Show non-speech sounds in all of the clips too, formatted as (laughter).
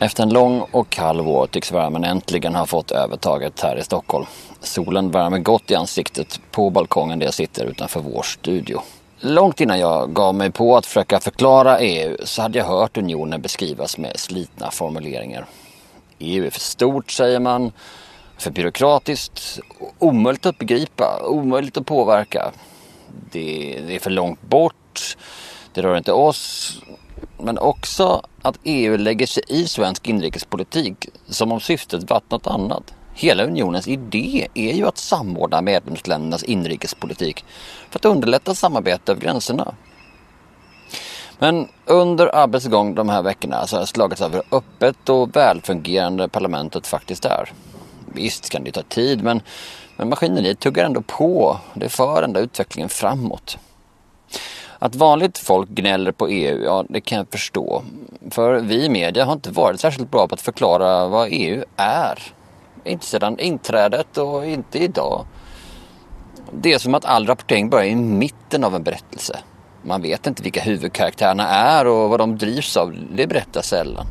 Efter en lång och kall vår tycks värmen äntligen ha fått övertaget här i Stockholm. Solen värmer gott i ansiktet på balkongen där jag sitter utanför vår studio. Långt innan jag gav mig på att försöka förklara EU så hade jag hört unionen beskrivas med slitna formuleringar. EU är för stort säger man, för byråkratiskt, omöjligt att begripa, omöjligt att påverka. Det, det är för långt bort, det rör inte oss, men också att EU lägger sig i svensk inrikespolitik som om syftet varit något annat. Hela unionens idé är ju att samordna medlemsländernas inrikespolitik för att underlätta samarbete över gränserna. Men under arbetets gång de här veckorna så har jag slagits av hur öppet och välfungerande parlamentet faktiskt är. Visst kan det ta tid men, men maskineriet tuggar ändå på. Det för ändå utvecklingen framåt. Att vanligt folk gnäller på EU, ja det kan jag förstå. För vi i media har inte varit särskilt bra på att förklara vad EU är. Inte sedan inträdet och inte idag. Det är som att all rapportering börjar i mitten av en berättelse. Man vet inte vilka huvudkaraktärerna är och vad de drivs av. Det berättas sällan.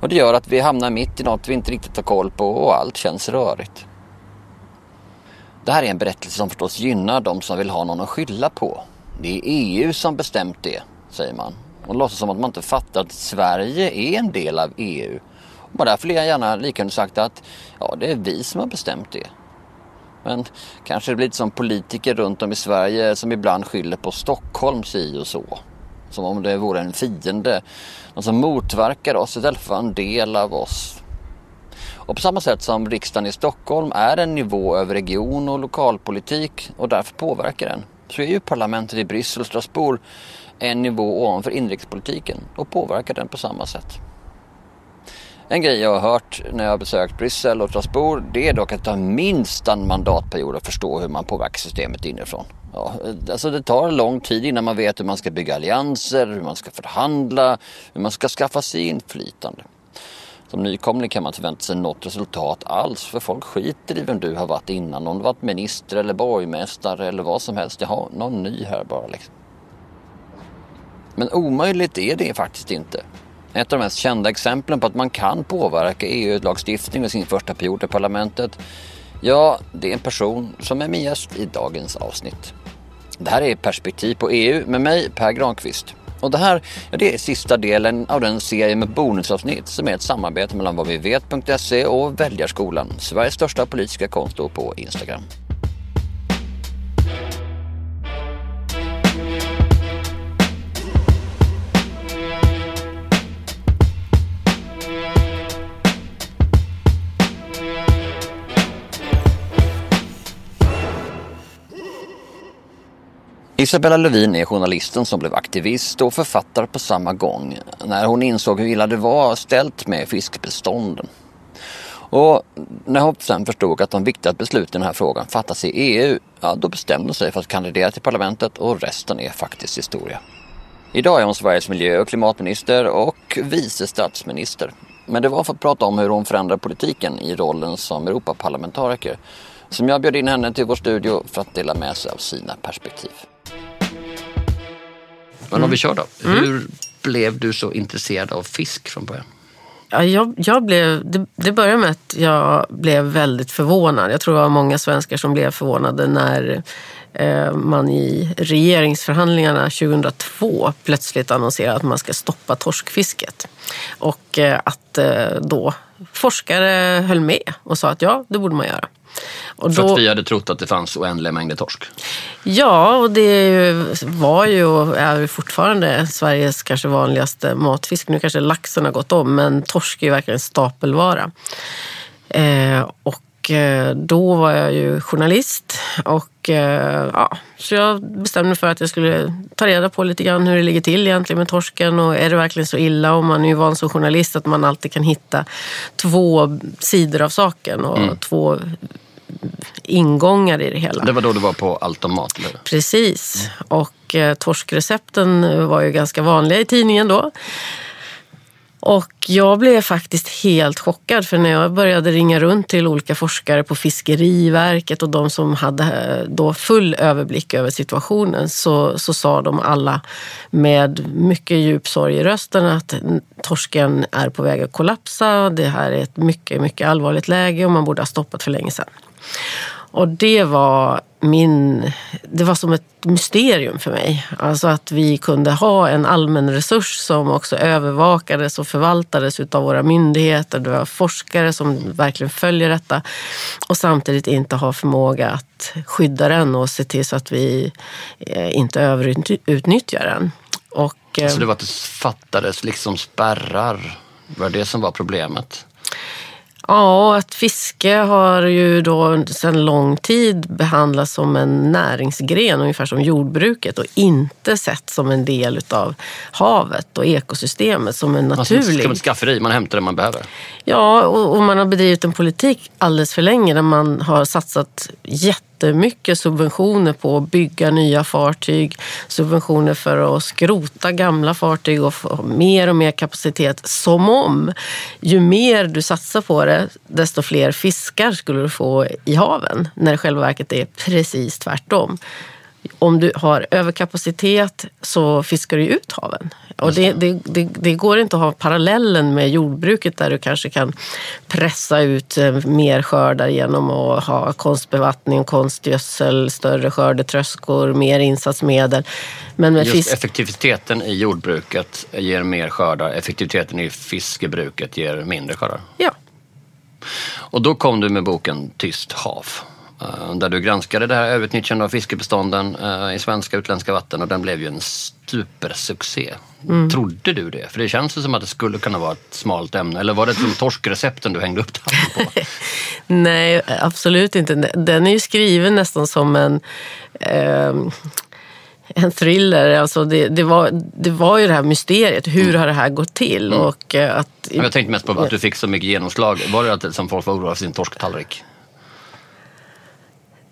Och det gör att vi hamnar mitt i något vi inte riktigt har koll på och allt känns rörigt. Det här är en berättelse som förstås gynnar de som vill ha någon att skylla på. Det är EU som bestämt det, säger man. Och låtsas som att man inte fattar att Sverige är en del av EU. Och därför jag gärna lika sagt att ja, det är vi som har bestämt det. Men kanske det blir lite som politiker runt om i Sverige som ibland skyller på Stockholm si och så. Som om det vore en fiende. Någon som motverkar oss istället för en del av oss. Och på samma sätt som riksdagen i Stockholm är en nivå över region och lokalpolitik och därför påverkar den så är ju parlamentet i Bryssel och Strasbourg en nivå ovanför inrikespolitiken och påverkar den på samma sätt. En grej jag har hört när jag har besökt Bryssel och Strasbourg det är dock att det tar minst en mandatperiod att förstå hur man påverkar systemet inifrån. Ja, alltså det tar lång tid innan man vet hur man ska bygga allianser, hur man ska förhandla, hur man ska skaffa sig inflytande. Som nykomling kan man inte förvänta sig något resultat alls för folk skiter i vem du har varit innan. Om du varit minister eller borgmästare eller vad som helst. Jaha, någon ny här bara liksom. Men omöjligt är det faktiskt inte. Ett av de mest kända exemplen på att man kan påverka EU-lagstiftning i sin första period i parlamentet. Ja, det är en person som är min gäst i dagens avsnitt. Det här är Perspektiv på EU med mig, Per Granqvist. Och det här ja, det är sista delen av den serie med bonusavsnitt som är ett samarbete mellan vadvivet.se och Väljarskolan, Sveriges största politiska konto på Instagram. Isabella Lövin är journalisten som blev aktivist och författare på samma gång när hon insåg hur illa det var ställt med fiskbestånden. Och när hon sen förstod att de viktiga besluten i den här frågan fattas i EU, ja då bestämde hon sig för att kandidera till parlamentet och resten är faktiskt historia. Idag är hon Sveriges miljö och klimatminister och vice statsminister. Men det var för att prata om hur hon förändrar politiken i rollen som Europaparlamentariker som jag bjöd in henne till vår studio för att dela med sig av sina perspektiv. Men om vi kör då. Mm. Hur blev du så intresserad av fisk från början? Ja, jag, jag blev, det, det började med att jag blev väldigt förvånad. Jag tror det var många svenskar som blev förvånade när eh, man i regeringsförhandlingarna 2002 plötsligt annonserade att man ska stoppa torskfisket. Och eh, att eh, då forskare höll med och sa att ja, det borde man göra. Och För att vi hade trott att det fanns oändliga mängder torsk? Ja, och det var ju och är fortfarande Sveriges kanske vanligaste matfisk. Nu kanske laxen har gått om, men torsk är ju verkligen en stapelvara. Eh, och eh, då var jag ju journalist och eh, ja, så jag bestämde mig för att jag skulle ta reda på lite grann hur det ligger till egentligen med torsken och är det verkligen så illa? Och man är ju van som journalist att man alltid kan hitta två sidor av saken och mm. två ingångar i det hela. Det var då du var på Altomat? Eller? Precis. Och eh, torskrecepten var ju ganska vanliga i tidningen då. Och jag blev faktiskt helt chockad för när jag började ringa runt till olika forskare på Fiskeriverket och de som hade eh, då full överblick över situationen så, så sa de alla med mycket djup sorg i rösten att torsken är på väg att kollapsa. Det här är ett mycket, mycket allvarligt läge och man borde ha stoppat för länge sedan. Och det var min, det var som ett mysterium för mig. Alltså att vi kunde ha en allmän resurs som också övervakades och förvaltades av våra myndigheter. Det var forskare som verkligen följer detta och samtidigt inte har förmåga att skydda den och se till så att vi eh, inte överutnyttjar den. Och, eh, så det var att det fattades liksom spärrar? Var det som var problemet? Ja, att fiske har ju då sedan lång tid behandlats som en näringsgren, ungefär som jordbruket och inte sett som en del av havet och ekosystemet som en naturlig... Som ett skafferi, man hämtar det man behöver? Ja, och, och man har bedrivit en politik alldeles för länge där man har satsat jätte jättemycket subventioner på att bygga nya fartyg, subventioner för att skrota gamla fartyg och få mer och mer kapacitet. Som om ju mer du satsar på det, desto fler fiskar skulle du få i haven. När det i själva verket är precis tvärtom om du har överkapacitet så fiskar du ut haven. Och det, det, det, det, går inte att ha parallellen med jordbruket där du kanske kan pressa ut eh, mer skördar genom att ha konstbevattning, konstgödsel, större skördetröskor, mer insatsmedel. Men med Just fisk... effektiviteten i jordbruket ger mer skördar, effektiviteten i fiskebruket ger mindre skördar. Ja. Och då kom du med boken Tyst hav. Eh, där du granskade det här överutnyttjandet av fiskebestånden eh, i svenska och utländska vatten och den blev ju en supersuccé. Mm. Trodde du det? För det känns som att det skulle kunna vara ett smalt ämne. Eller var det som torskrecepten du hängde upp det på? (laughs) Nej, absolut inte. Den är ju skriven nästan som en eh, en thriller. Alltså det, det, var, det var ju det här mysteriet. Hur mm. har det här gått till? Mm. Och eh, att, jag tänkte mest på att du fick så mycket genomslag. Var det att som folk var oroliga för sin torsktallrik?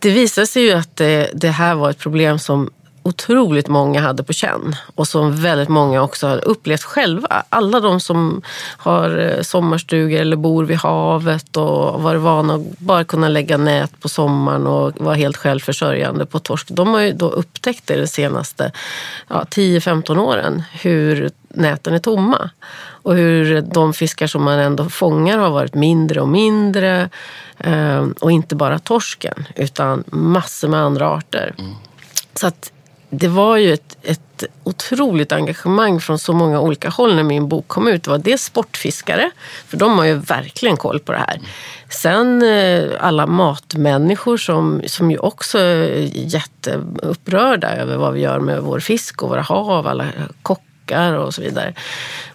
Det visade sig ju att det, det, här var ett problem som otroligt många hade på känn och som väldigt många också har upplevt själva. Alla de som har eh, sommarstugor eller bor vid havet och varit vana att bara kunna lägga nät på sommaren och vara helt självförsörjande på torsk. De har ju då upptäckt det de senaste ja, 10-15 åren, hur näten är tomma. Och hur de fiskar som man ändå fångar har varit mindre och mindre. Ehm, och inte bara torsken, utan massor med andra arter. Mm. Så att det var ju ett, ett otroligt engagemang från så många olika håll när min bok kom ut. Det var dels sportfiskare, för de har ju verkligen koll på det här. Sen eh, alla matmänniskor som, som ju också är jätteupprörda över vad vi gör med vår fisk och våra hav. Alla kockar kockar och så vidare.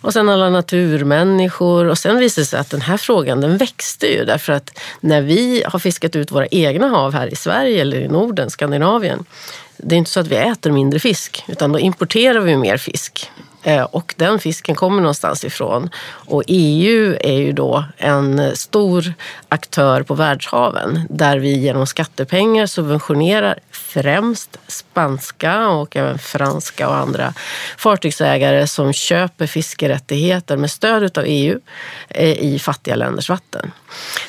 Och sen alla naturmänniskor. Och sen visade det sig att den här frågan den växte ju därför att när vi har fiskat ut våra egna hav här i Sverige eller i Norden, Skandinavien. Det är inte så att vi äter mindre fisk utan då importerar vi mer fisk. Eh, och den fisken kommer någonstans ifrån. Och EU är ju då en stor aktör på världshaven där vi genom skattepengar subventionerar främst spanska och även franska och andra fartygsägare som köper fiskerättigheter med stöd av EU eh, i fattiga länders vatten.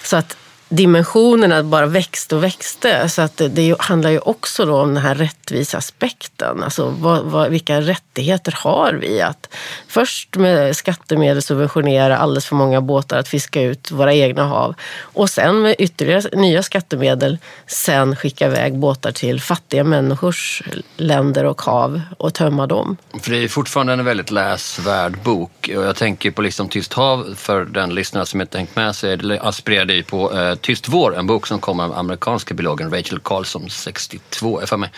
Så att dimensionerna bara växte och växte. Så att det, det handlar ju också då om den här rättvisa aspekten. Alltså vad, vad, vilka rättigheter har vi att först med skattemedel subventionera alldeles för många båtar att fiska ut våra egna hav och sen med ytterligare nya skattemedel sen skicka iväg båtar till fattiga människors länder och hav och tömma dem. För det är fortfarande en väldigt läsvärd bok och jag tänker på liksom Tyst hav för den lyssnare som inte hängt med sig. Det aspirerade ju på eh, Tyst vår, en bok som kom av amerikanska biologen Rachel Carlson 62, för mig,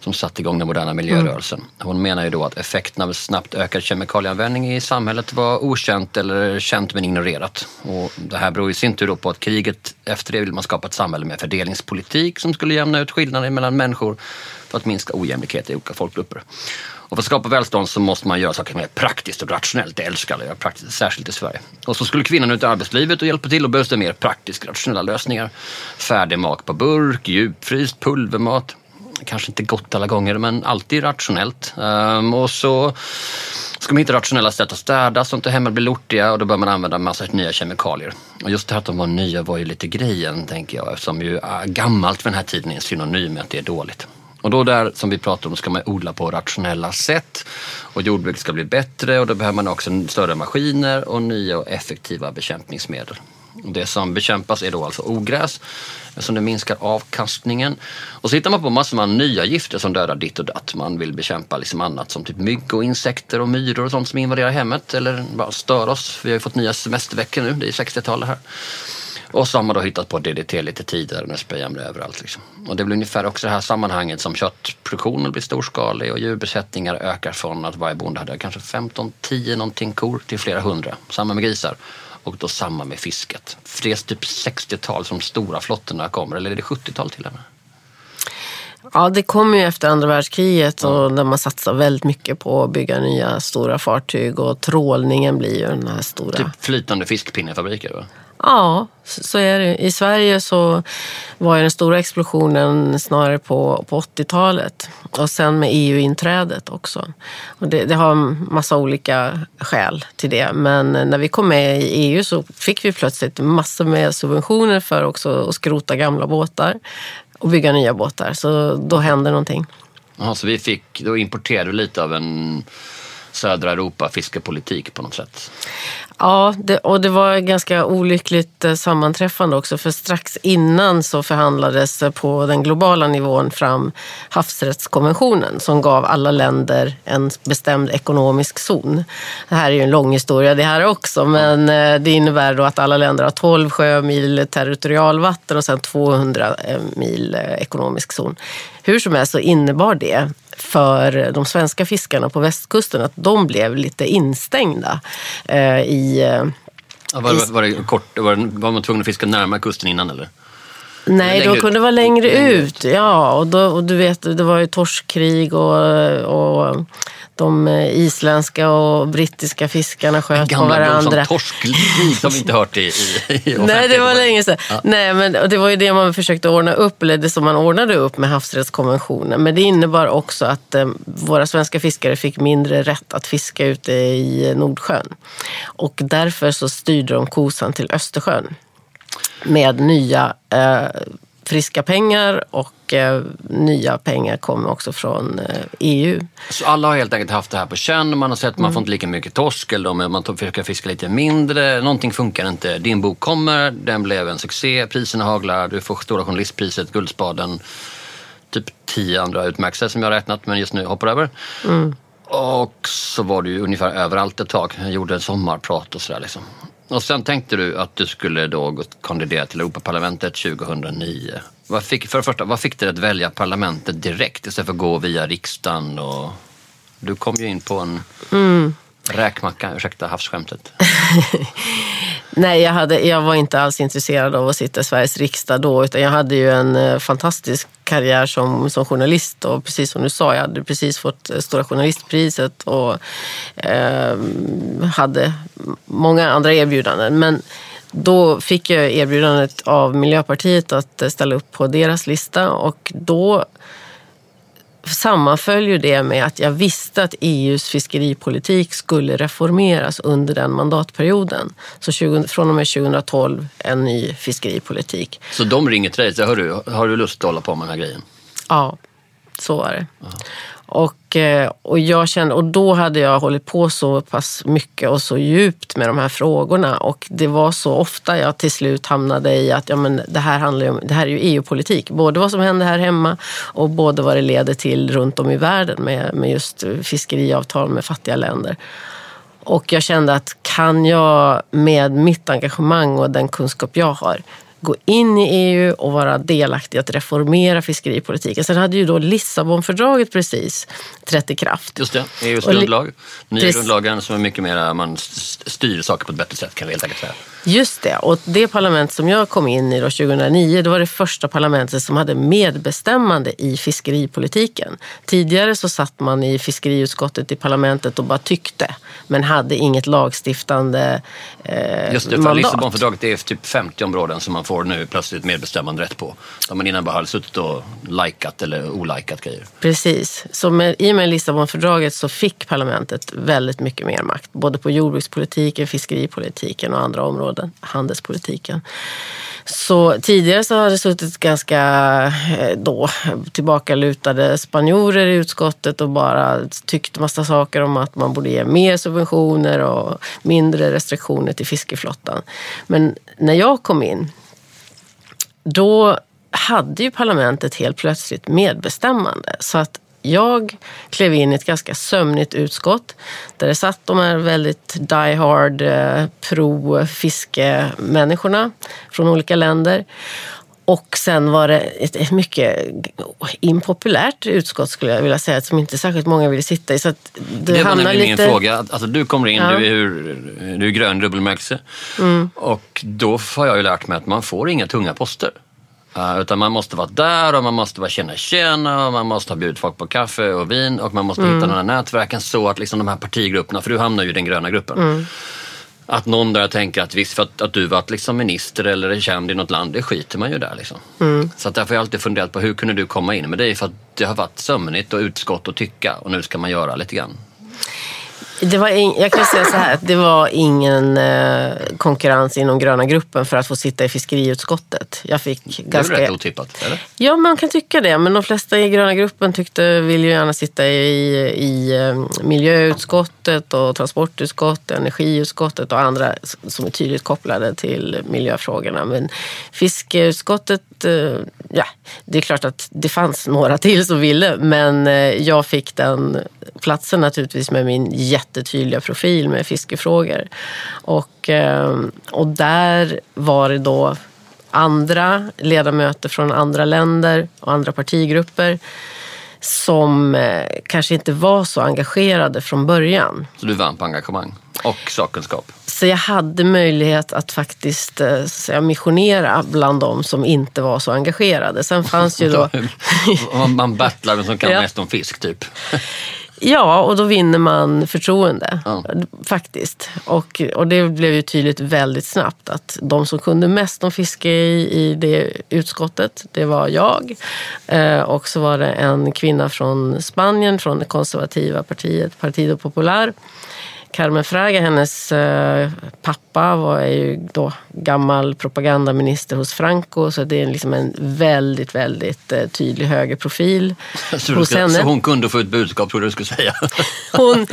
som satte igång den moderna miljörörelsen. Mm. Hon menar ju då att effekten av snabbt ökad kemikalieanvändning i samhället var okänt eller känt men ignorerat. Och det här beror i sin tur då på att kriget efter det vill man skapa ett samhälle med fördelningspolitik som skulle jämna ut skillnader mellan människor för att minska ojämlikhet i olika folkgrupper. Och för att skapa välstånd så måste man göra saker mer praktiskt och rationellt. Det älskar alla göra praktiskt, särskilt i Sverige. Och så skulle kvinnan ut i arbetslivet och hjälpa till och behövs det mer praktiskt rationella lösningar. Färdig mat på burk, djupfryst, pulvermat. Kanske inte gott alla gånger men alltid rationellt. Um, och så ska man hitta rationella sätt att städa så inte hemmen blir lortiga och då bör man använda en massa nya kemikalier. Och just det här att de var nya var ju lite grejen, tänker jag, eftersom ju äh, gammalt för den här tiden är en synonym med att det är dåligt. Och då där som vi pratar om ska man odla på rationella sätt och jordbruket ska bli bättre och då behöver man också större maskiner och nya och effektiva bekämpningsmedel. Det som bekämpas är då alltså ogräs eftersom det minskar avkastningen. Och så hittar man på massor med nya gifter som dödar ditt och datt. Man vill bekämpa liksom annat som typ mygg och insekter och myror och sånt som invaderar hemmet eller bara stör oss. Vi har ju fått nya semesterveckor nu, det är 60-talet här. Och så har man då hittat på DDT lite tidigare när sprayar det överallt. Liksom. Och det väl ungefär också det här sammanhanget som köttproduktionen blir storskalig och djurbesättningar ökar från att varje bonde hade kanske 15, 10 någonting kor till flera hundra. Samma med grisar. Och då samma med fisket. För det är typ 60-tal som stora flottorna kommer, eller är det 70-tal till och med? Ja, det kom ju efter andra världskriget och där man satsar väldigt mycket på att bygga nya stora fartyg och trålningen blir ju den här stora... Typ flytande fiskpinnefabriker? Va? Ja, så är det. I Sverige så var ju den stora explosionen snarare på, på 80-talet och sen med EU-inträdet också. Och det, det har massa olika skäl till det. Men när vi kom med i EU så fick vi plötsligt massor med subventioner för också att skrota gamla båtar och bygga nya båtar. Så då hände någonting. Jaha, så vi fick, då importerade du lite av en södra Europa fiskepolitik på något sätt? Ja, det, och det var ganska olyckligt eh, sammanträffande också för strax innan så förhandlades på den globala nivån fram havsrättskonventionen som gav alla länder en bestämd ekonomisk zon. Det här är ju en lång historia det här också men eh, det innebär då att alla länder har 12 sjömil territorialvatten och sen 200 eh, mil ekonomisk zon. Hur som helst så innebar det för de svenska fiskarna på västkusten att de blev lite instängda eh, i... Eh, ja, var, var, var, det kort, var, var man tvungen att fiska närmare kusten innan eller? Nej, de kunde vara längre, ut. Ja, och, då, och du vet, det var ju torskkrig och, och de isländska och brittiska fiskarna sköt på varandra. Gamla torskkrig har vi inte hört i, i, (laughs) i Nej, det var länge sedan. Ja. Nej, men det var ju det man försökte ordna upp, eller det som man ordnade upp med havsrättskonventionen. Men det innebar också att eh, våra svenska fiskare fick mindre rätt att fiska ute i Nordsjön. Och därför så styrde de kosan till Östersjön med nya eh, friska pengar och eh, nya pengar kommer också från eh, EU. Så alla har helt enkelt haft det här på känn. Man har sett att man mm. får inte lika mycket torsk eller man försöker fiska lite mindre. Någonting funkar inte. Din bok kommer, den blev en succé, priserna haglar, du får Stora journalistpriset, Guldspaden, typ tio andra utmärkelser som jag har räknat men just nu hoppar över. Mm. Och så var du ju ungefär överallt ett tag. Jag gjorde en sommarprat och sådär liksom. Och sen tänkte du att du skulle då kandidera till Europaparlamentet 2009. Vad fick, för det första, vad fick dig att välja parlamentet direkt istället för att gå via riksdagen? Och, du kom ju in på en mm räkmacka, ursäkta havsskämtet. (laughs) Nej, jag, hade, jag var inte alls intresserad av att sitta i Sveriges riksdag då, utan jag hade ju en eh, fantastisk karriär som, som journalist och precis som du sa, jag hade precis fått eh, Stora journalistpriset och eh, hade många andra erbjudanden. Men då fick jag erbjudandet av Miljöpartiet att eh, ställa upp på deras lista och då sammanföll ju det med att jag visste att EUs fiskeripolitik skulle reformeras under den mandatperioden. Så 20, från och med 2012 en ny fiskeripolitik. Så de ringer till dig och säger, Hör har du lust att hålla på med den här grejen? Ja, så var det. Aha. Och, eh, och, jag kände, och då hade jag hållit på så pass mycket och så djupt med de här frågorna. Och det var så ofta jag till slut hamnade i att ja, men det, här handlar om, det här är ju EU-politik. Både vad som händer här hemma och både vad det leder till runt om i världen med, med just fiskeriavtal med fattiga länder. Och jag kände att kan jag med mitt engagemang och den kunskap jag har gå in i EU och vara delaktig att reformera fiskeripolitiken. Sen hade ju då Lissabonfördraget precis trätt i kraft. Just det, EUs grundlag. Nya precis. grundlagen som är mycket mer, man styr saker på ett bättre sätt kan vi helt enkelt säga. Just det, och det parlament som jag kom in i då 2009, det var det första parlamentet som hade medbestämmande i fiskeripolitiken. Tidigare så satt man i fiskeriutskottet i parlamentet och bara tyckte, men hade inget lagstiftande eh, Just det, för mandat. Lissabonfördraget är typ 50 områden som man får nu plötsligt medbestämmande rätt på. Där man innan bara hade suttit och likat eller olikat grejer. Precis. Så med, i och med Lissabonfördraget så fick parlamentet väldigt mycket mer makt. Både på jordbrukspolitiken, fiskeripolitiken och andra områden. Handelspolitiken. Så tidigare så har det suttit ganska eh, då, tillbakalutade spanjorer i utskottet och bara tyckt massa saker om att man borde ge mer subventioner och mindre restriktioner till fiskeflottan. Men när jag kom in, då hade ju parlamentet helt plötsligt medbestämmande. Så att jag klev in i ett ganska sömnigt utskott där det satt de här väldigt die hard eh, pro-fiskemänniskorna från olika länder. Och sen var det ett, mycket impopulärt utskott skulle jag vilja säga, som inte särskilt många ville sitta i. Så det, det var nämligen lite... min fråga. Alltså, du kommer in, ja. du, är, du är grön dubbelmärkelse. Mm. Och då har jag ju lärt mig att man får inga tunga poster. Utan man måste vara där och man måste vara känna tjena och man måste ha bjudit folk på kaffe och vin och man måste mm. hitta de här nätverken så att liksom de här partigrupperna, för du hamnar ju i den gröna gruppen. Mm. Att någon där tänker att visst för att, att du varit liksom minister eller är känd i något land, det skiter man ju där. Liksom. Mm. Så att därför har jag alltid funderat på hur kunde du komma in? Men det är för att det har varit sömnigt och utskott att tycka och nu ska man göra lite grann. Det var in, jag kan säga så här, det var ingen eh, konkurrens inom gröna gruppen för att få sitta i fiskeriutskottet. Jag fick det är ganska... rätt otippat, eller? Ja, man kan tycka det. Men de flesta i gröna gruppen tyckte, vill ju gärna sitta i, i eh, miljöutskottet och transportutskottet, energiutskottet och andra som är tydligt kopplade till miljöfrågorna. Men fiskeutskottet, eh, ja, det är klart att det fanns några till som ville, men eh, jag fick den platsen naturligtvis med min jättetydliga profil med fiskefrågor. Och, eh, och där var det då andra ledamöter från andra länder och andra partigrupper som eh, kanske inte var så engagerade från början. Så du vann på engagemang och sakkunskap? Så jag hade möjlighet att faktiskt eh, säga, missionera bland de som inte var så engagerade. Sen fanns ju då... (laughs) man battlar vem som kan (laughs) ja. mest om fisk, typ? (laughs) Ja, och då vinner man förtroende. Ja. Faktiskt. Och, och det blev ju tydligt väldigt snabbt att de som kunde mest om fiske i, i det utskottet, det var jag. Eh, och så var det en kvinna från Spanien, från det konservativa partiet Partido Popular Carmen Fraga, hennes eh, pappa var ju då gammal propagandaminister hos Franco så det är liksom en väldigt, väldigt eh, tydlig högerprofil (laughs) hos henne. Så hon kunde få ett budskap, tror du du skulle säga? (laughs) hon,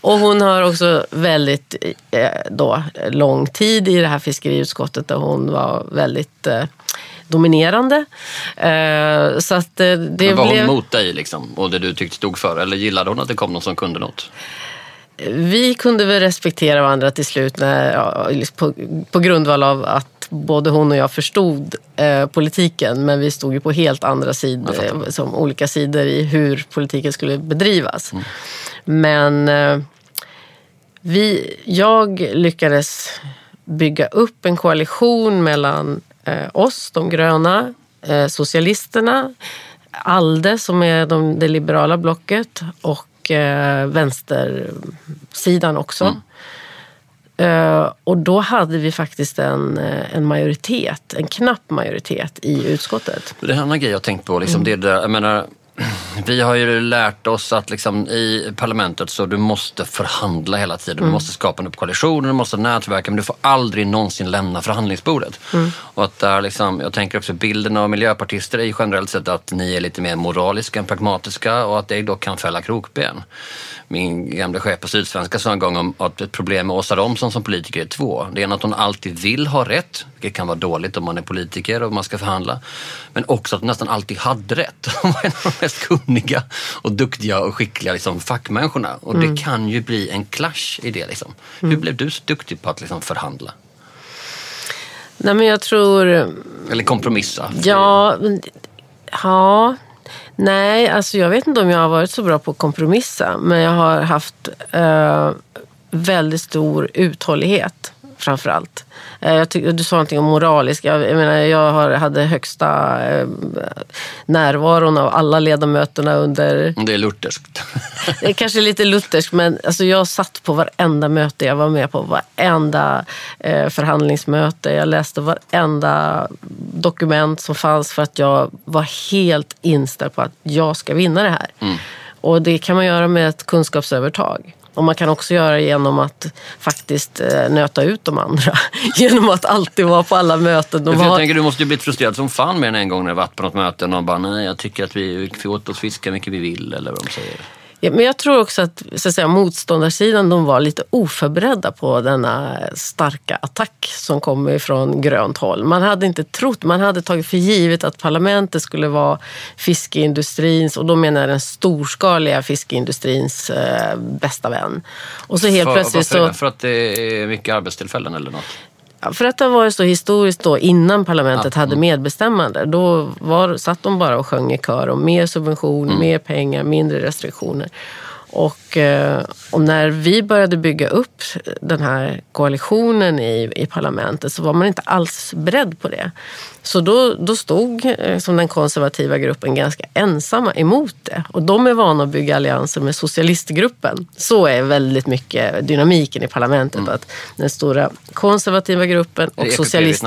och hon har också väldigt eh, då, lång tid i det här fiskeriutskottet där hon var väldigt dominerande. Så att det Men var blev... hon mot dig liksom, och det du tyckte stod för? Eller gillade hon att det kom någon som kunde något? Vi kunde väl respektera varandra till slut när, ja, på, på grundval av att både hon och jag förstod eh, politiken men vi stod ju på helt andra sidor, som olika sidor i hur politiken skulle bedrivas. Mm. Men eh, vi, jag lyckades bygga upp en koalition mellan eh, oss, de gröna, eh, socialisterna, ALDE som är de, det liberala blocket och eh, vänstersidan också. Mm. Uh, och då hade vi faktiskt en, eh, en majoritet, en knapp majoritet i utskottet. Det är en annan grej jag tänkt på. Liksom mm. det där, jag menar, vi har ju lärt oss att liksom i parlamentet så du måste förhandla hela tiden. Du mm. måste skapa en koalition, du måste nätverka men du får aldrig någonsin lämna förhandlingsbordet. Mm. Och att där liksom, jag tänker också bilden av miljöpartister är ju generellt sett att ni är lite mer moraliska än pragmatiska och att det då kan fälla krokben min gamla chef på Sydsvenska sa en gång om att ett problem med Åsa Romson som politiker är två. Det är att hon alltid vill ha rätt, vilket kan vara dåligt om man är politiker och man ska förhandla. Men också att hon nästan alltid hade rätt. (laughs) Mest kunniga och duktiga och skickliga liksom, fackmänniskorna. Och mm. det kan ju bli en clash i det. Liksom. Mm. Hur blev du så duktig på att liksom, förhandla? Nej men jag tror... Eller kompromissa? Ja, ja Nej, alltså jag vet inte om jag har varit så bra på att kompromissa. Men jag har haft eh, väldigt stor uthållighet framför allt. Eh, du sa någonting om moralisk. Jag, jag, menar, jag hade högsta eh, närvaron av alla ledamöterna under... Det är lutherskt. (laughs) det är kanske lite lutherskt, men alltså, jag satt på varenda möte. Jag var med på varenda eh, förhandlingsmöte. Jag läste varenda dokument som fanns för att jag var helt inställd på att jag ska vinna det här. Mm. Och det kan man göra med ett kunskapsövertag. Och man kan också göra det genom att faktiskt eh, nöta ut de andra. (laughs) genom att alltid vara på alla möten. De jag tänker, du måste ju blivit frustrerad som fan med den en gång när du varit på något möte och någon bara, nej jag tycker att vi får åt oss fiska mycket vi vill eller vad de säger. Ja, men jag tror också att, så att säga, motståndarsidan de var lite oförberedda på denna starka attack som kom ifrån grönt håll. Man hade inte trott, man hade tagit för givet att parlamentet skulle vara fiskeindustrins, och då menar jag den storskaliga fiskeindustrins eh, bästa vän. Och så helt för, plötsligt så... För att det är mycket arbetstillfällen eller något? För att det har varit så historiskt då innan parlamentet ja. hade mm. medbestämmande. Då var, satt de bara och sjöng i kör om mer subventioner, mm. mer pengar, mindre restriktioner. Och, eh, och, när vi började bygga upp den här koalitionen i, i parlamentet så var man inte alls beredd på det. Så då, då stod eh, som den konservativa gruppen ganska ensamma emot det. Och de är vana att bygga allianser med socialistgruppen. Så är väldigt mycket dynamiken i parlamentet. Mm. Att den stora konservativa gruppen och EPP socialist...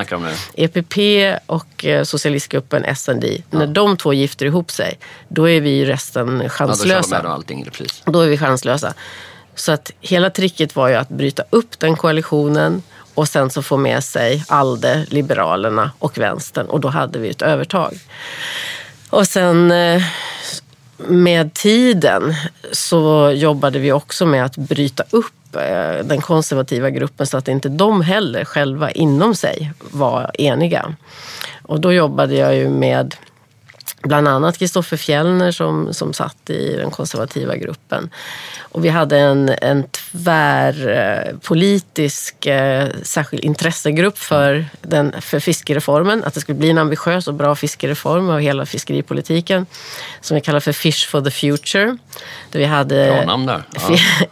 EPP och eh, socialistgruppen SND. Ja. När de två gifter ihop sig, då är vi resten chanslösa. Ja, då, allting, då är vi chanslösa. Så att hela tricket var ju att bryta upp den koalitionen och sen så få med sig ALDE, Liberalerna och Vänstern och då hade vi ett övertag. Och sen eh, med tiden så jobbade vi också med att bryta upp eh, den konservativa gruppen så att inte de heller själva inom sig var eniga. Och då jobbade jag ju med bland annat Kristoffer Fjellner som, som satt i den konservativa gruppen. Och vi hade en, en tvärpolitisk eh, särskild intressegrupp för, den, för fiskereformen. Att det skulle bli en ambitiös och bra fiskereform av hela fiskeripolitiken. Som vi kallar för Fish for the Future. Där vi hade bra namn där. Ja.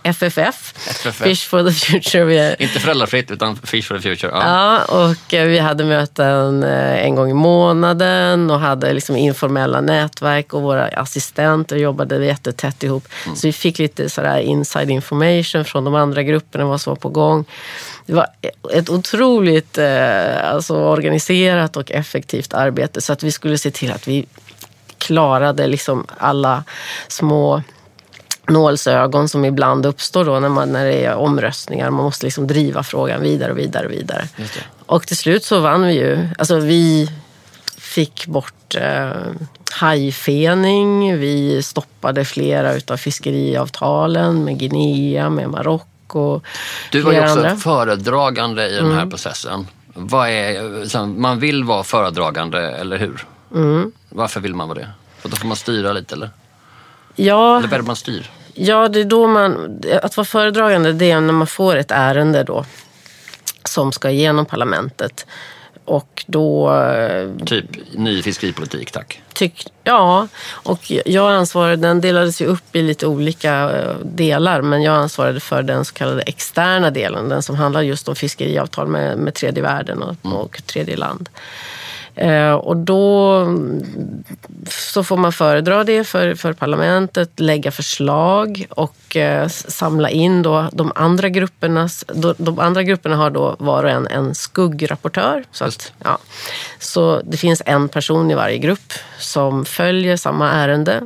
FFF, FFF, Fish for the Future. Inte föräldrafritt utan Fish for the Future. Ja, ja och eh, vi hade möten eh, en gång i månaden och hade liksom informella nätverk och våra assistenter jobbade jättetätt ihop. Mm. Så vi fick lite sådär inside information från de andra grupperna, vad som var på gång. Det var ett otroligt eh, alltså, organiserat och effektivt arbete så att vi skulle se till att vi klarade liksom alla små nålsögon som ibland uppstår då när, man, när det är omröstningar. Man måste liksom driva frågan vidare och vidare och vidare. Och till slut så vann vi ju. Alltså vi fick bort eh, hajfening. Vi stoppade flera utav fiskeriavtalen med Guinea, med Marocko. Du var ju också andra. föredragande i den här mm. processen. Vad är, man vill vara föredragande, eller hur? Mm. Varför vill man vara det? För då får man styra lite, eller? Ja, eller vad man styr? Ja, det är då man... Att vara föredragande, det är när man får ett ärende då som ska igenom parlamentet. Och då... Eh, typ ny fiskeripolitik, tack. Tyck, ja, och jag ansvarade, den delades ju upp i lite olika eh, delar, men jag ansvarade för den så kallade externa delen, den som handlar just om fiskeriavtal med, med tredje världen och, mm. och tredje land. Eh, och då så får man föredra det för, för parlamentet, lägga förslag och eh, samla in då de andra gruppernas... De andra grupperna har då var och en en skuggrapportör. Så, att, ja. så det finns en person i varje grupp som följer samma ärende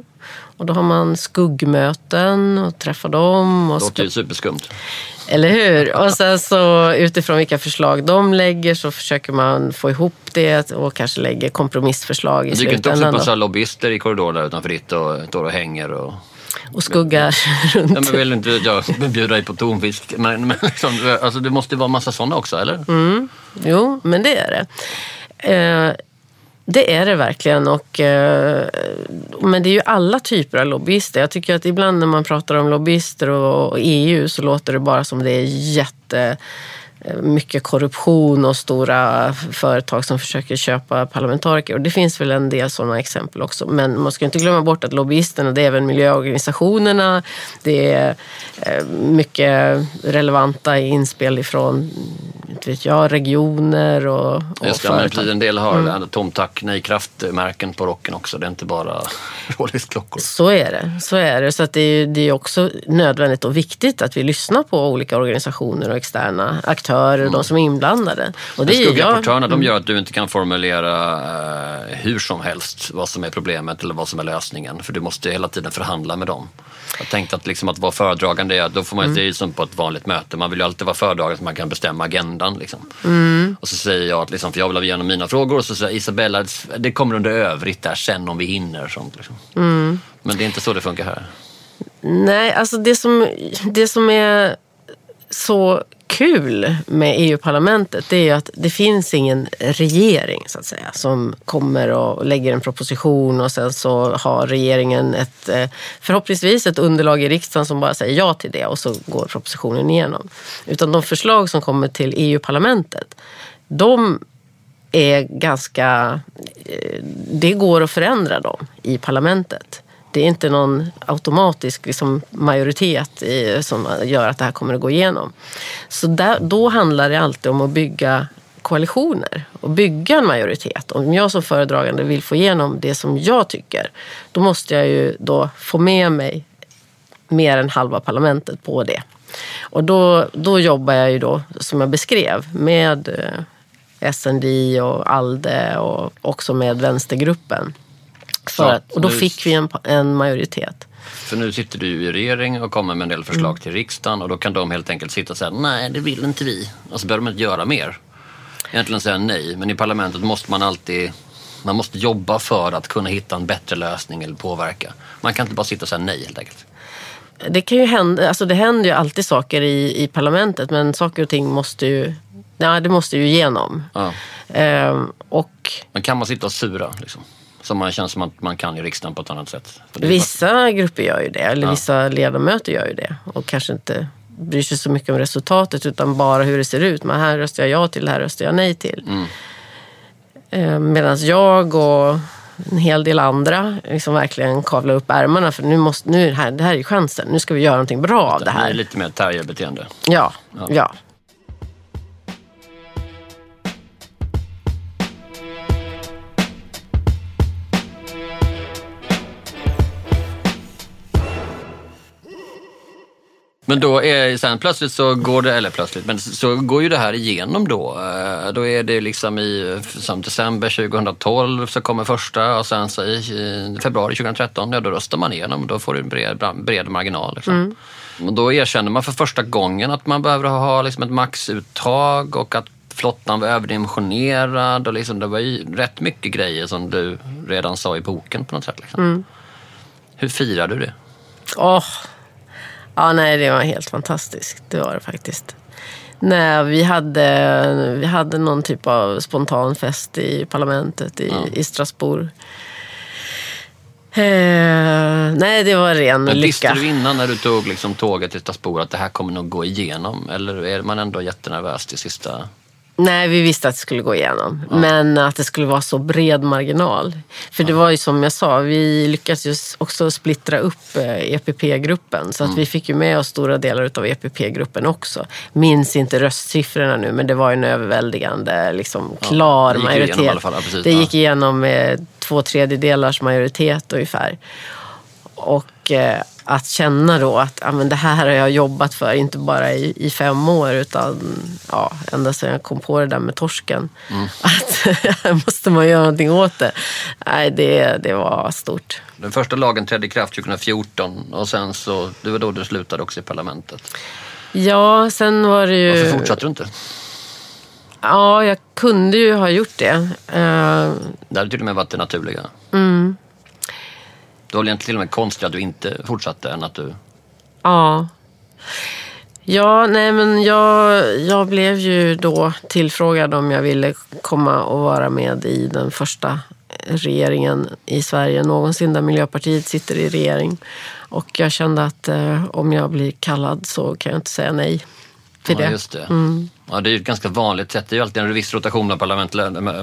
och då har man skuggmöten och träffar dem. Och det låter ju superskumt. Eller hur? Och sen så utifrån vilka förslag de lägger så försöker man få ihop det och kanske lägger kompromissförslag i slutändan. Du kan inte också passa lobbyister i korridorerna utanför ditt och står och hänger och och skuggar (laughs) runt. Ja, men vill inte jag (laughs) bjuda dig på tonfisk? Men, men liksom, alltså, det måste vara massa sådana också, eller? Mm. Jo, men det är det. Eh, det är det verkligen. Och, eh, men det är ju alla typer av lobbyister. Jag tycker att ibland när man pratar om lobbyister och EU så låter det bara som det är jätte mycket korruption och stora företag som försöker köpa parlamentariker. Och det finns väl en del sådana exempel också. Men man ska inte glömma bort att lobbyisterna, det är även miljöorganisationerna. Det är eh, mycket relevanta inspel ifrån inte vet jag, regioner och, och Just det, men en del har mm. Tom Tack, Nej Kraft-märken på rocken också. Det är inte bara (laughs) Rolex-klockor. Så är det. Så är det. Så att det, är, det är också nödvändigt och viktigt att vi lyssnar på olika organisationer och externa aktörer, mm. de som är inblandade. Och det Skuggrapportörerna, de gör att du inte kan formulera uh, hur som helst vad som är problemet eller vad som är lösningen. För du måste hela tiden förhandla med dem. Jag tänkte att, liksom att vara föredragande, då får man, mm. det är som på ett vanligt möte. Man vill ju alltid vara föredragande så man kan bestämma agendan. Liksom. Mm. Och så säger jag att, liksom, för jag vill ha igenom mina frågor och så säger Isabella, det kommer under övrigt där sen om vi hinner. Sånt, liksom. mm. Men det är inte så det funkar här. Nej, alltså det som, det som är så kul med EU-parlamentet det är ju att det finns ingen regering så att säga som kommer och lägger en proposition och sen så har regeringen ett eh, förhoppningsvis ett underlag i riksdagen som bara säger ja till det och så går propositionen igenom. Utan de förslag som kommer till EU-parlamentet de är ganska... Eh, det går att förändra dem i parlamentet det är inte någon automatisk liksom, majoritet i, som gör att det här kommer att gå igenom. Så där, då handlar det alltid om att bygga koalitioner och bygga en majoritet. Om jag som föredragande vill få igenom det som jag tycker, då måste jag ju då få med mig mer än halva parlamentet på det. Och då, då jobbar jag ju då, som jag beskrev, med eh, SND och ALDE och också med vänstergruppen. För att, och då nu, fick vi en, en majoritet. För nu sitter du i regering och kommer med en del förslag mm. till riksdagen och då kan de helt enkelt sitta och säga nej, det vill inte vi. Och så behöver de inte göra mer. Egentligen säga nej, men i parlamentet måste man alltid man måste jobba för att kunna hitta en bättre lösning eller påverka. Man kan inte bara sitta och säga nej helt enkelt. Det kan ju hända, alltså det händer ju alltid saker i, i parlamentet men saker och ting måste ju, ja, det måste ju igenom. Ja. Ehm, och, men kan man sitta och sura liksom? Som man känns som att man kan i riksdagen på ett annat sätt. Vissa bara... grupper gör ju det, eller ja. vissa ledamöter gör ju det. Och kanske inte bryr sig så mycket om resultatet utan bara hur det ser ut. Men här röstar jag ja till, här röstar jag nej till. Mm. Eh, Medan jag och en hel del andra liksom verkligen kavlar upp ärmarna för nu måste, nu här, det här är chansen. Nu ska vi göra någonting bra av det här. Det är lite mer terrierbeteende. Ja, ja. ja. Men då är sen plötsligt så går det, eller plötsligt, men så går ju det här igenom då. Eh, då är det liksom i som december 2012 så kommer första och sen så i februari 2013, ja då röstar man igenom. Då får du en bred, bred marginal. Liksom. Mm. Och då erkänner man för första gången att man behöver ha liksom ett maxuttag och att flottan var överdimensionerad och liksom, det var ju rätt mycket grejer som du redan sa i boken på något sätt. Liksom. Mm. Hur firar du det? Oh Ja, nej, det var helt fantastiskt. Det var det faktiskt. Nej, vi hade, vi hade någon typ av spontan fest i parlamentet i, ja. i Strasbourg. Eh, nej, det var ren Men lycka. Visste du innan när du tog liksom, tåget till Strasbourg att det här kommer nog gå igenom? Eller är man ändå jättenervös till sista Nej, vi visste att det skulle gå igenom. Ja. Men att det skulle vara så bred marginal. För ja. det var ju som jag sa, vi lyckades ju också splittra upp EPP-gruppen. Eh, e så att mm. vi fick ju med oss stora delar av EPP-gruppen också. Minns inte röstsiffrorna nu, men det var en överväldigande, liksom, klar ja, majoritet. Igenom, ja, det gick igenom med två tredjedelars majoritet ungefär. Och eh, att känna då att ja, men det här har jag jobbat för, inte bara i, i fem år utan ja, ända sedan jag kom på det där med torsken. Mm. (laughs) Att (laughs) måste man göra någonting åt det. Nej, det, det var stort. Den första lagen trädde i kraft 2014 och sen så, det var då du slutade också i parlamentet. Ja, sen var det ju... Varför fortsatte du inte? Ja, jag kunde ju ha gjort det. Uh... Det hade till och med varit det naturliga. Mm. Det var egentligen till och med konstigt att du inte fortsatte än att du... Ja. Ja, nej men jag, jag blev ju då tillfrågad om jag ville komma och vara med i den första regeringen i Sverige någonsin där Miljöpartiet sitter i regering. Och jag kände att eh, om jag blir kallad så kan jag inte säga nej. till Ja, det. just det. Ja, det är ju ett ganska vanligt sätt. Det är ju alltid en viss rotation parlament,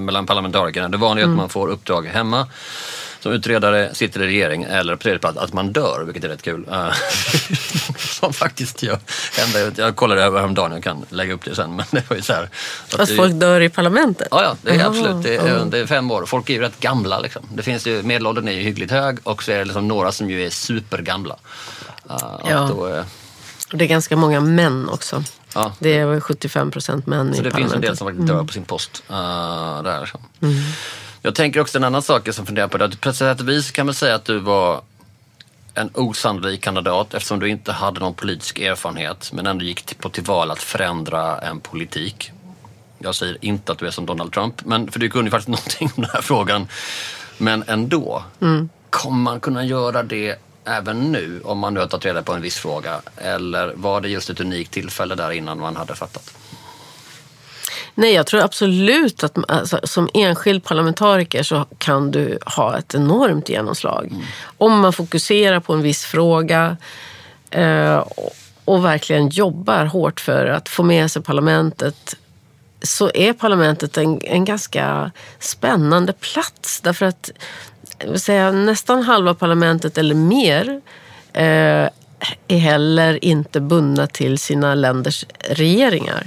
mellan parlamentarikerna. Det vanliga är att man får uppdrag hemma som utredare, sitter i regering eller på tredje plats att man dör, vilket är rätt kul. Eh, (laughs) som faktiskt gör, händer. Jag kollade över häromdagen, jag kan lägga upp det sen. Men det var ju så här, att Att det- folk dör i parlamentet? Ja, ja, det är Jaha, absolut. Det är, det är fem år. Folk är ju rätt gamla. Liksom. Det finns ju, medelåldern är ju hyggligt hög och så är det liksom några som ju är supergamla. Uh, Ja. Då, eh, det är ganska många män också. ja. Det är väl 75 procent män Så i det finns en del parlamentet. som faktiskt dör på sin post. Uh, där. Så. Jag tänker också en annan sak som funderar på det. På sätt och vis kan man säga att du var en osannolik kandidat eftersom du inte hade någon politisk erfarenhet men ändå gick till, på till val att förändra en politik. Jag säger inte att du är som Donald Trump, men, för du kunde ju faktiskt (laughs) någonting om den här frågan. Men ändå, kommer man kunna göra det även nu om man nu har tagit reda på en viss fråga? Eller var det just ett unikt tillfälle där innan man hade fattat? Nej, jag tror absolut att alltså, som enskild parlamentariker så kan du ha ett enormt genomslag. Om man fokuserar på en viss fråga eh, och, verkligen jobbar hårt för att få med sig parlamentet så är parlamentet en, en ganska spännande plats. Därför att säga, nästan halva parlamentet eller mer eh, är heller inte bundna till sina länders regeringar.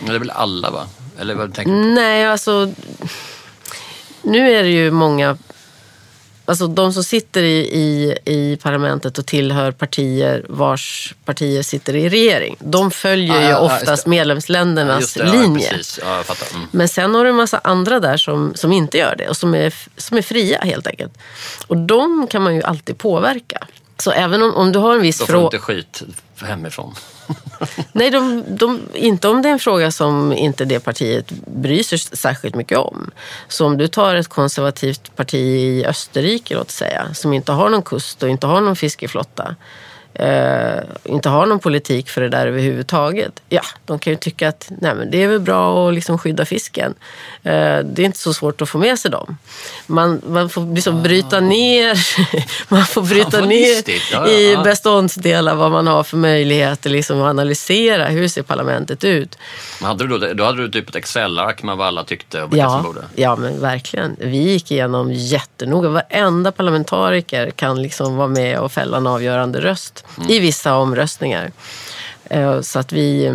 Det är väl alla va? Eller vad tänker du? Nej, alltså... Nu är det ju många... Alltså de som sitter i, i, i parlamentet och tillhör partier vars partier sitter i regering. De följer Ah, ju ja, oftast medlemsländernas det, linje. Ja. Ja. Mm. Men sen har du en massa andra där som, som inte gör det och som är, som är fria helt enkelt. Och de kan man ju alltid påverka. Så även om, om du har en viss Då får du fråga... inte skit hemifrån. (laughs) Nej, de, de, inte om det är en fråga som inte det partiet bryr sig särskilt mycket om. Så om du tar ett konservativt parti i Österrike, låt säga, som inte har någon kust och inte har någon fiskeflotta, eh, inte har någon politik för det där överhuvudtaget. Ja, de kan ju tycka att nej, men det är väl bra att liksom skydda fisken. Eh, det är inte så svårt att få med sig dem. Man, man får liksom bryta ner, (laughs) man får bryta vad ner. Ja, ja, i ja. beståndsdelar vad man har för möjligheter liksom att analysera hur ser parlamentet ut. Men hade du då, då hade du typ ett Excel-ark med vad alla tyckte och vilka som Ja, borde. ja, men verkligen. Vi gick igenom jättenoga. Varenda parlamentariker kan liksom vara med och fälla en avgörande röst Mm. i vissa omröstningar. Eh, Så att vi eh,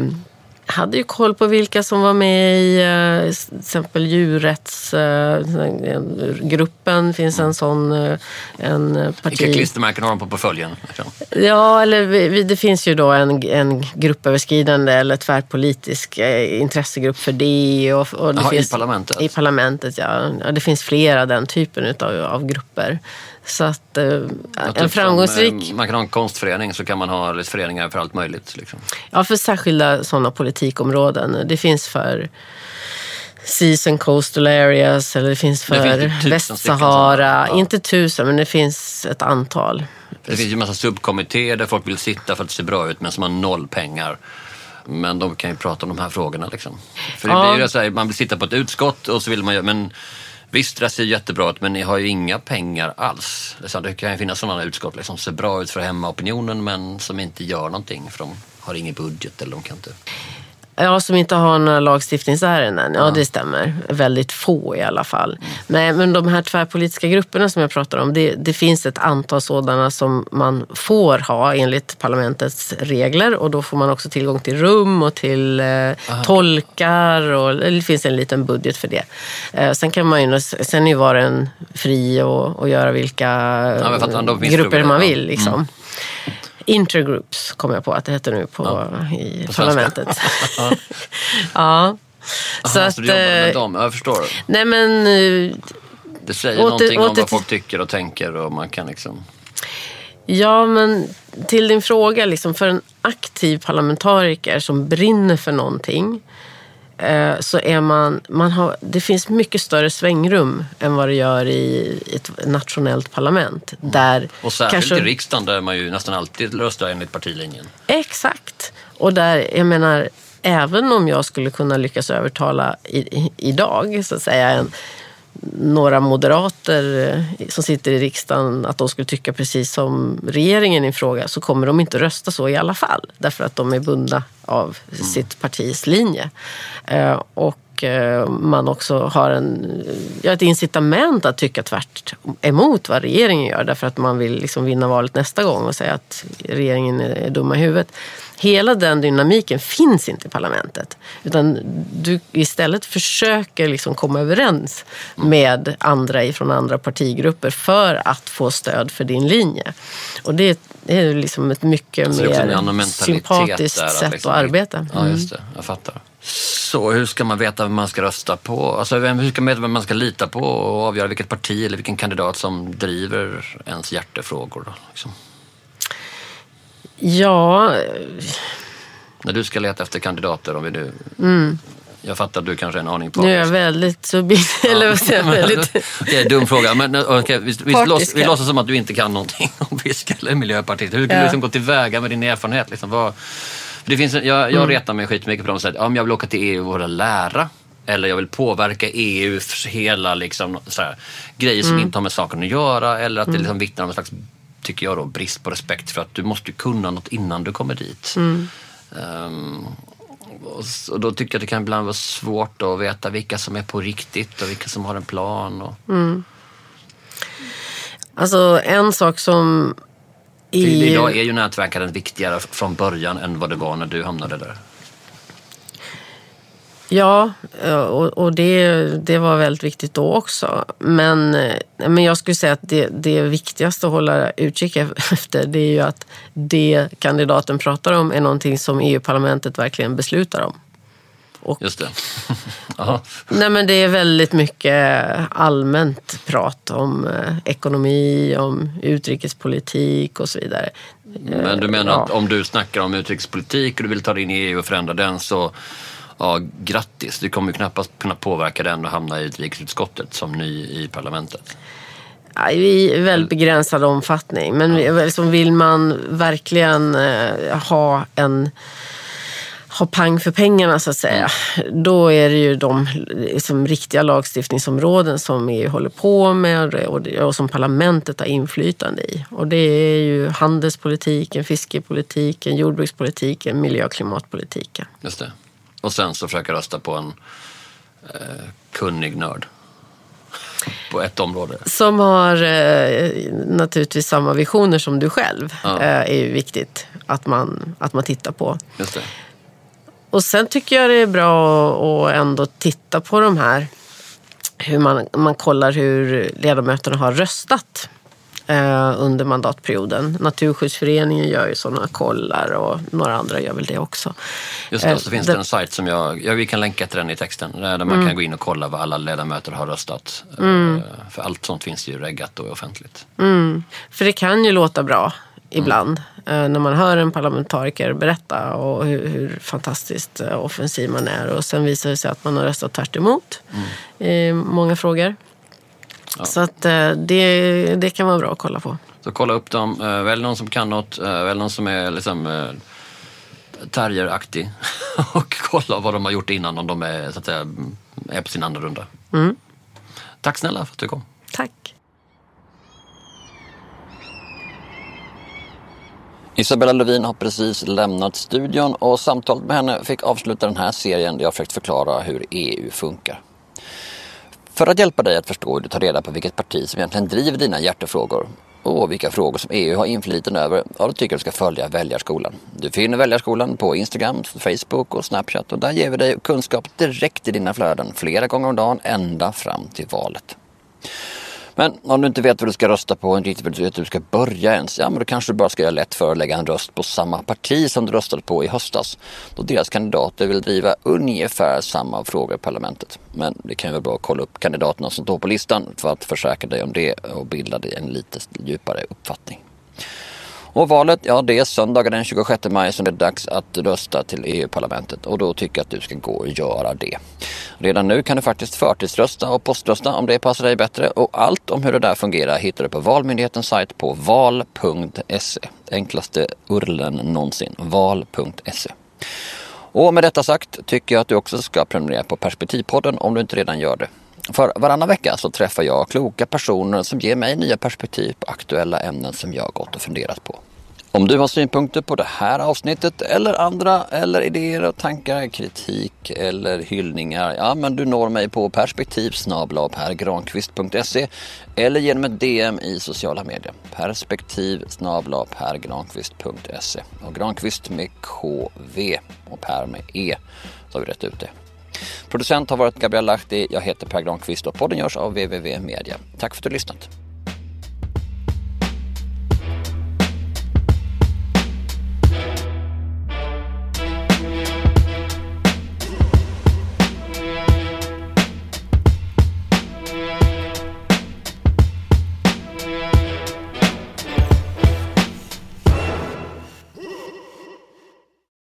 hade ju koll på vilka som var med i eh, till exempel djurrättsgruppen. finns en sån eh, en eh, Vilka parti... klistermärken har de på portföljen? Ja, eller vi, det finns ju då en, en gruppöverskridande eller tvärpolitisk eh, intressegrupp för det. Och, och det Jaha, i finns, parlamentet? I parlamentet, ja. ja. Det finns flera den typen utav, av grupper. Så att eh, en typ framgångsrik... Som, eh, man kan ha en konstförening så kan man ha lite föreningar för allt möjligt. Liksom. Ja, för särskilda sådana politikområden. Det finns för Seas and Coastal Areas eller det finns för typ Västsahara. ja. Inte tusen, men det finns ett antal. Det finns ju en massa subkommittéer där folk vill sitta för att det ser bra ut men som har noll pengar. Men de kan ju prata om de här frågorna. Liksom. För det Ja. blir ju så här, man vill sitta på ett utskott och så vill man göra, men visst det ser jättebra ut men ni har ju inga pengar alls. Det, kan ju finnas sådana utskott liksom, som ser bra ut för hemmaopinionen men som inte gör någonting för de har ingen budget eller de kan inte. Ja, som inte har några lagstiftningsärenden. Ja, det stämmer. Väldigt få i alla fall. Nej, men de här tvärpolitiska grupperna som jag pratar om, det, det finns ett antal sådana som man får ha enligt parlamentets regler och då får man också tillgång till rum och till eh, tolkar och det finns en liten budget för det. Eh, sen kan man ju, sen är ju var en fri och, och göra vilka fattar, finns grupper man ja. vill. Liksom. Intergroups kommer jag på att det heter nu på, i på parlamentet. (laughs) ja. Så Aha, att, så du jobbar med eh, dem, jag förstår. nej men, eh, Det säger åter- någonting om åter vad till- folk tycker och tänker och man kan liksom... ja men till din fråga, liksom, för en aktiv parlamentariker som brinner för någonting så är man, man har, det finns mycket större svängrum än vad det gör i ett nationellt parlament. Där Och särskilt kanske- i riksdagen där man ju nästan alltid röstar enligt partilinjen. Exakt. Och där, jag menar, även om jag skulle kunna lyckas övertala i, i, idag, så att säga, en några moderater eh, som sitter i riksdagen att de skulle tycka precis som regeringen i en fråga så kommer de inte rösta så i alla fall. Därför att de är bundna av mm. sitt partis linje. Eh, och eh, man också har en, ja, ett incitament att tycka tvärt emot vad regeringen gör därför att man vill liksom vinna valet nästa gång och säga att regeringen är dumma i huvudet. Hela den dynamiken finns inte i parlamentet. Utan du istället försöker liksom komma överens med andra från andra partigrupper för att få stöd för din linje. Och det är liksom ett mycket alltså mer sympatiskt där, sätt liksom. att arbeta. Mm. Ja, just det. Jag fattar. Så hur ska man veta vem man ska rösta på? Alltså, hur ska man veta vem man ska lita på och avgöra vilket parti eller vilken kandidat som driver ens hjärtefrågor? Då, liksom? Ja... När du ska leta efter kandidater, om vi nu... Mm. Jag fattar att du kanske är en aning på. Nu är jag väldigt subjektiv. Ja. Eller vad säger jag? (laughs) Väldigt... okay, dum fråga. Men, okay, vi, vi, låts, vi låtsas som att du inte kan någonting (laughs) om Fisk eller Miljöpartiet. Hur kan ja. du liksom gå tillväga med din erfarenhet? Liksom, vad, det finns, jag jag mm. retar mig skitmycket på dem som säger om jag vill åka till EU och lära eller jag vill påverka EUs hela liksom, så här, grejer som mm. inte har med saken att göra eller att det mm. liksom vittnar om en slags tycker jag då, brist på respekt för att du måste kunna något innan du kommer dit. Mm. Um, och, då tycker jag att det kan ibland vara svårt att veta vilka som är på riktigt och vilka som har en plan. Och... Mm. Alltså en sak som i... Idag är ju nätverkandet viktigare från början än vad det var när du hamnade där. Ja, och, och det, det var väldigt viktigt då också. Men, men jag skulle säga att det, det viktigaste att hålla utkik (laughs) efter det är ju att det kandidaten pratar om är någonting som EU-parlamentet verkligen beslutar om. Och, Just det. (laughs) nej men det är väldigt mycket allmänt prat om eh, ekonomi, om utrikespolitik och så vidare. Men du menar ja. att om du snackar om utrikespolitik och du vill ta dig in i EU och förändra den så ja, grattis. Du kommer ju knappast kunna påverka den och hamna i utrikesutskottet som ny i parlamentet. Ja, I väldigt begränsad omfattning. Men ja. liksom vill man verkligen eh, ha en ha pang för pengarna så att säga. Mm. Då är det ju de liksom, riktiga lagstiftningsområden som EU håller på med och, och som parlamentet har inflytande i. Och det är ju handelspolitiken, fiskepolitiken, jordbrukspolitiken, miljö och klimatpolitiken. Just det. Och sen så försöka rösta på en eh, kunnig nörd på ett område. Som har eh, naturligtvis samma visioner som du själv. Ja. Eh, är ju viktigt att man, att man tittar på. Och sen tycker jag det är bra att ändå titta på de här. Hur man, man kollar hur ledamöterna har röstat eh, under mandatperioden. Naturskyddsföreningen gör ju sådana kollar och några andra gör väl det också. Just det, och så finns det, det en sajt som jag, ja, vi kan länka till den i texten, där man mm. kan gå in och kolla vad alla ledamöter har röstat. Mm. För allt sånt finns ju reggat och offentligt. Mm. För det kan ju låta bra ibland mm. när man hör en parlamentariker berätta och hur, hur, fantastiskt offensiv man är och sen visar det sig att man har röstat tvärt emot mm. i många frågor. Ja. Så att det, det kan vara bra att kolla på. Så kolla upp dem, välj någon som kan något, välj någon som är liksom terrieraktig (laughs) och kolla vad de har gjort innan om de är, så att säga, är på sin andra runda. Mm. Tack snälla för att du kom. Tack. Isabella Lövin har precis lämnat studion och samtalet med henne fick avsluta den här serien där jag försökt förklara hur EU funkar. För att hjälpa dig att förstå hur du tar reda på vilket parti som egentligen driver dina hjärtefrågor och vilka frågor som EU har inflytande över, ja då tycker jag du ska följa Väljarskolan. Du finner Väljarskolan på Instagram, Facebook och Snapchat och där ger vi dig kunskap direkt i dina flöden flera gånger om dagen ända fram till valet. Men om du inte vet vad du ska rösta på, och inte riktigt vet hur du ska börja ens, ja men då kanske du bara ska göra lätt för att lägga en röst på samma parti som du röstade på i höstas. Då deras kandidater vill driva ungefär samma frågor i parlamentet. Men det kan ju vara bra att kolla upp kandidaterna som står på listan för att försäkra dig om det och bilda dig en lite djupare uppfattning. Och valet, ja det är söndagen den 26 maj som det är dags att rösta till EU-parlamentet och då tycker jag att du ska gå och göra det. Redan nu kan du faktiskt förtidsrösta och poströsta om det passar dig bättre och allt om hur det där fungerar hittar du på Valmyndighetens sajt på val.se. Enklaste urlen någonsin, val.se. Och med detta sagt tycker jag att du också ska prenumerera på Perspektivpodden om du inte redan gör det. För varannan vecka så träffar jag kloka personer som ger mig nya perspektiv på aktuella ämnen som jag gått och funderat på. Om du har synpunkter på det här avsnittet eller andra eller idéer och tankar, kritik eller hyllningar. Ja, men du når mig på perspektivsnablapergranqvist.se eller genom ett DM i sociala medier. Perspektiv pergranqvist.se och Granqvist med KV och Per med E. Så har vi rätt ut det. Producent har varit Gabriel Lahti. Jag heter Per Granqvist och podden görs av www Media. Tack för att du har lyssnat.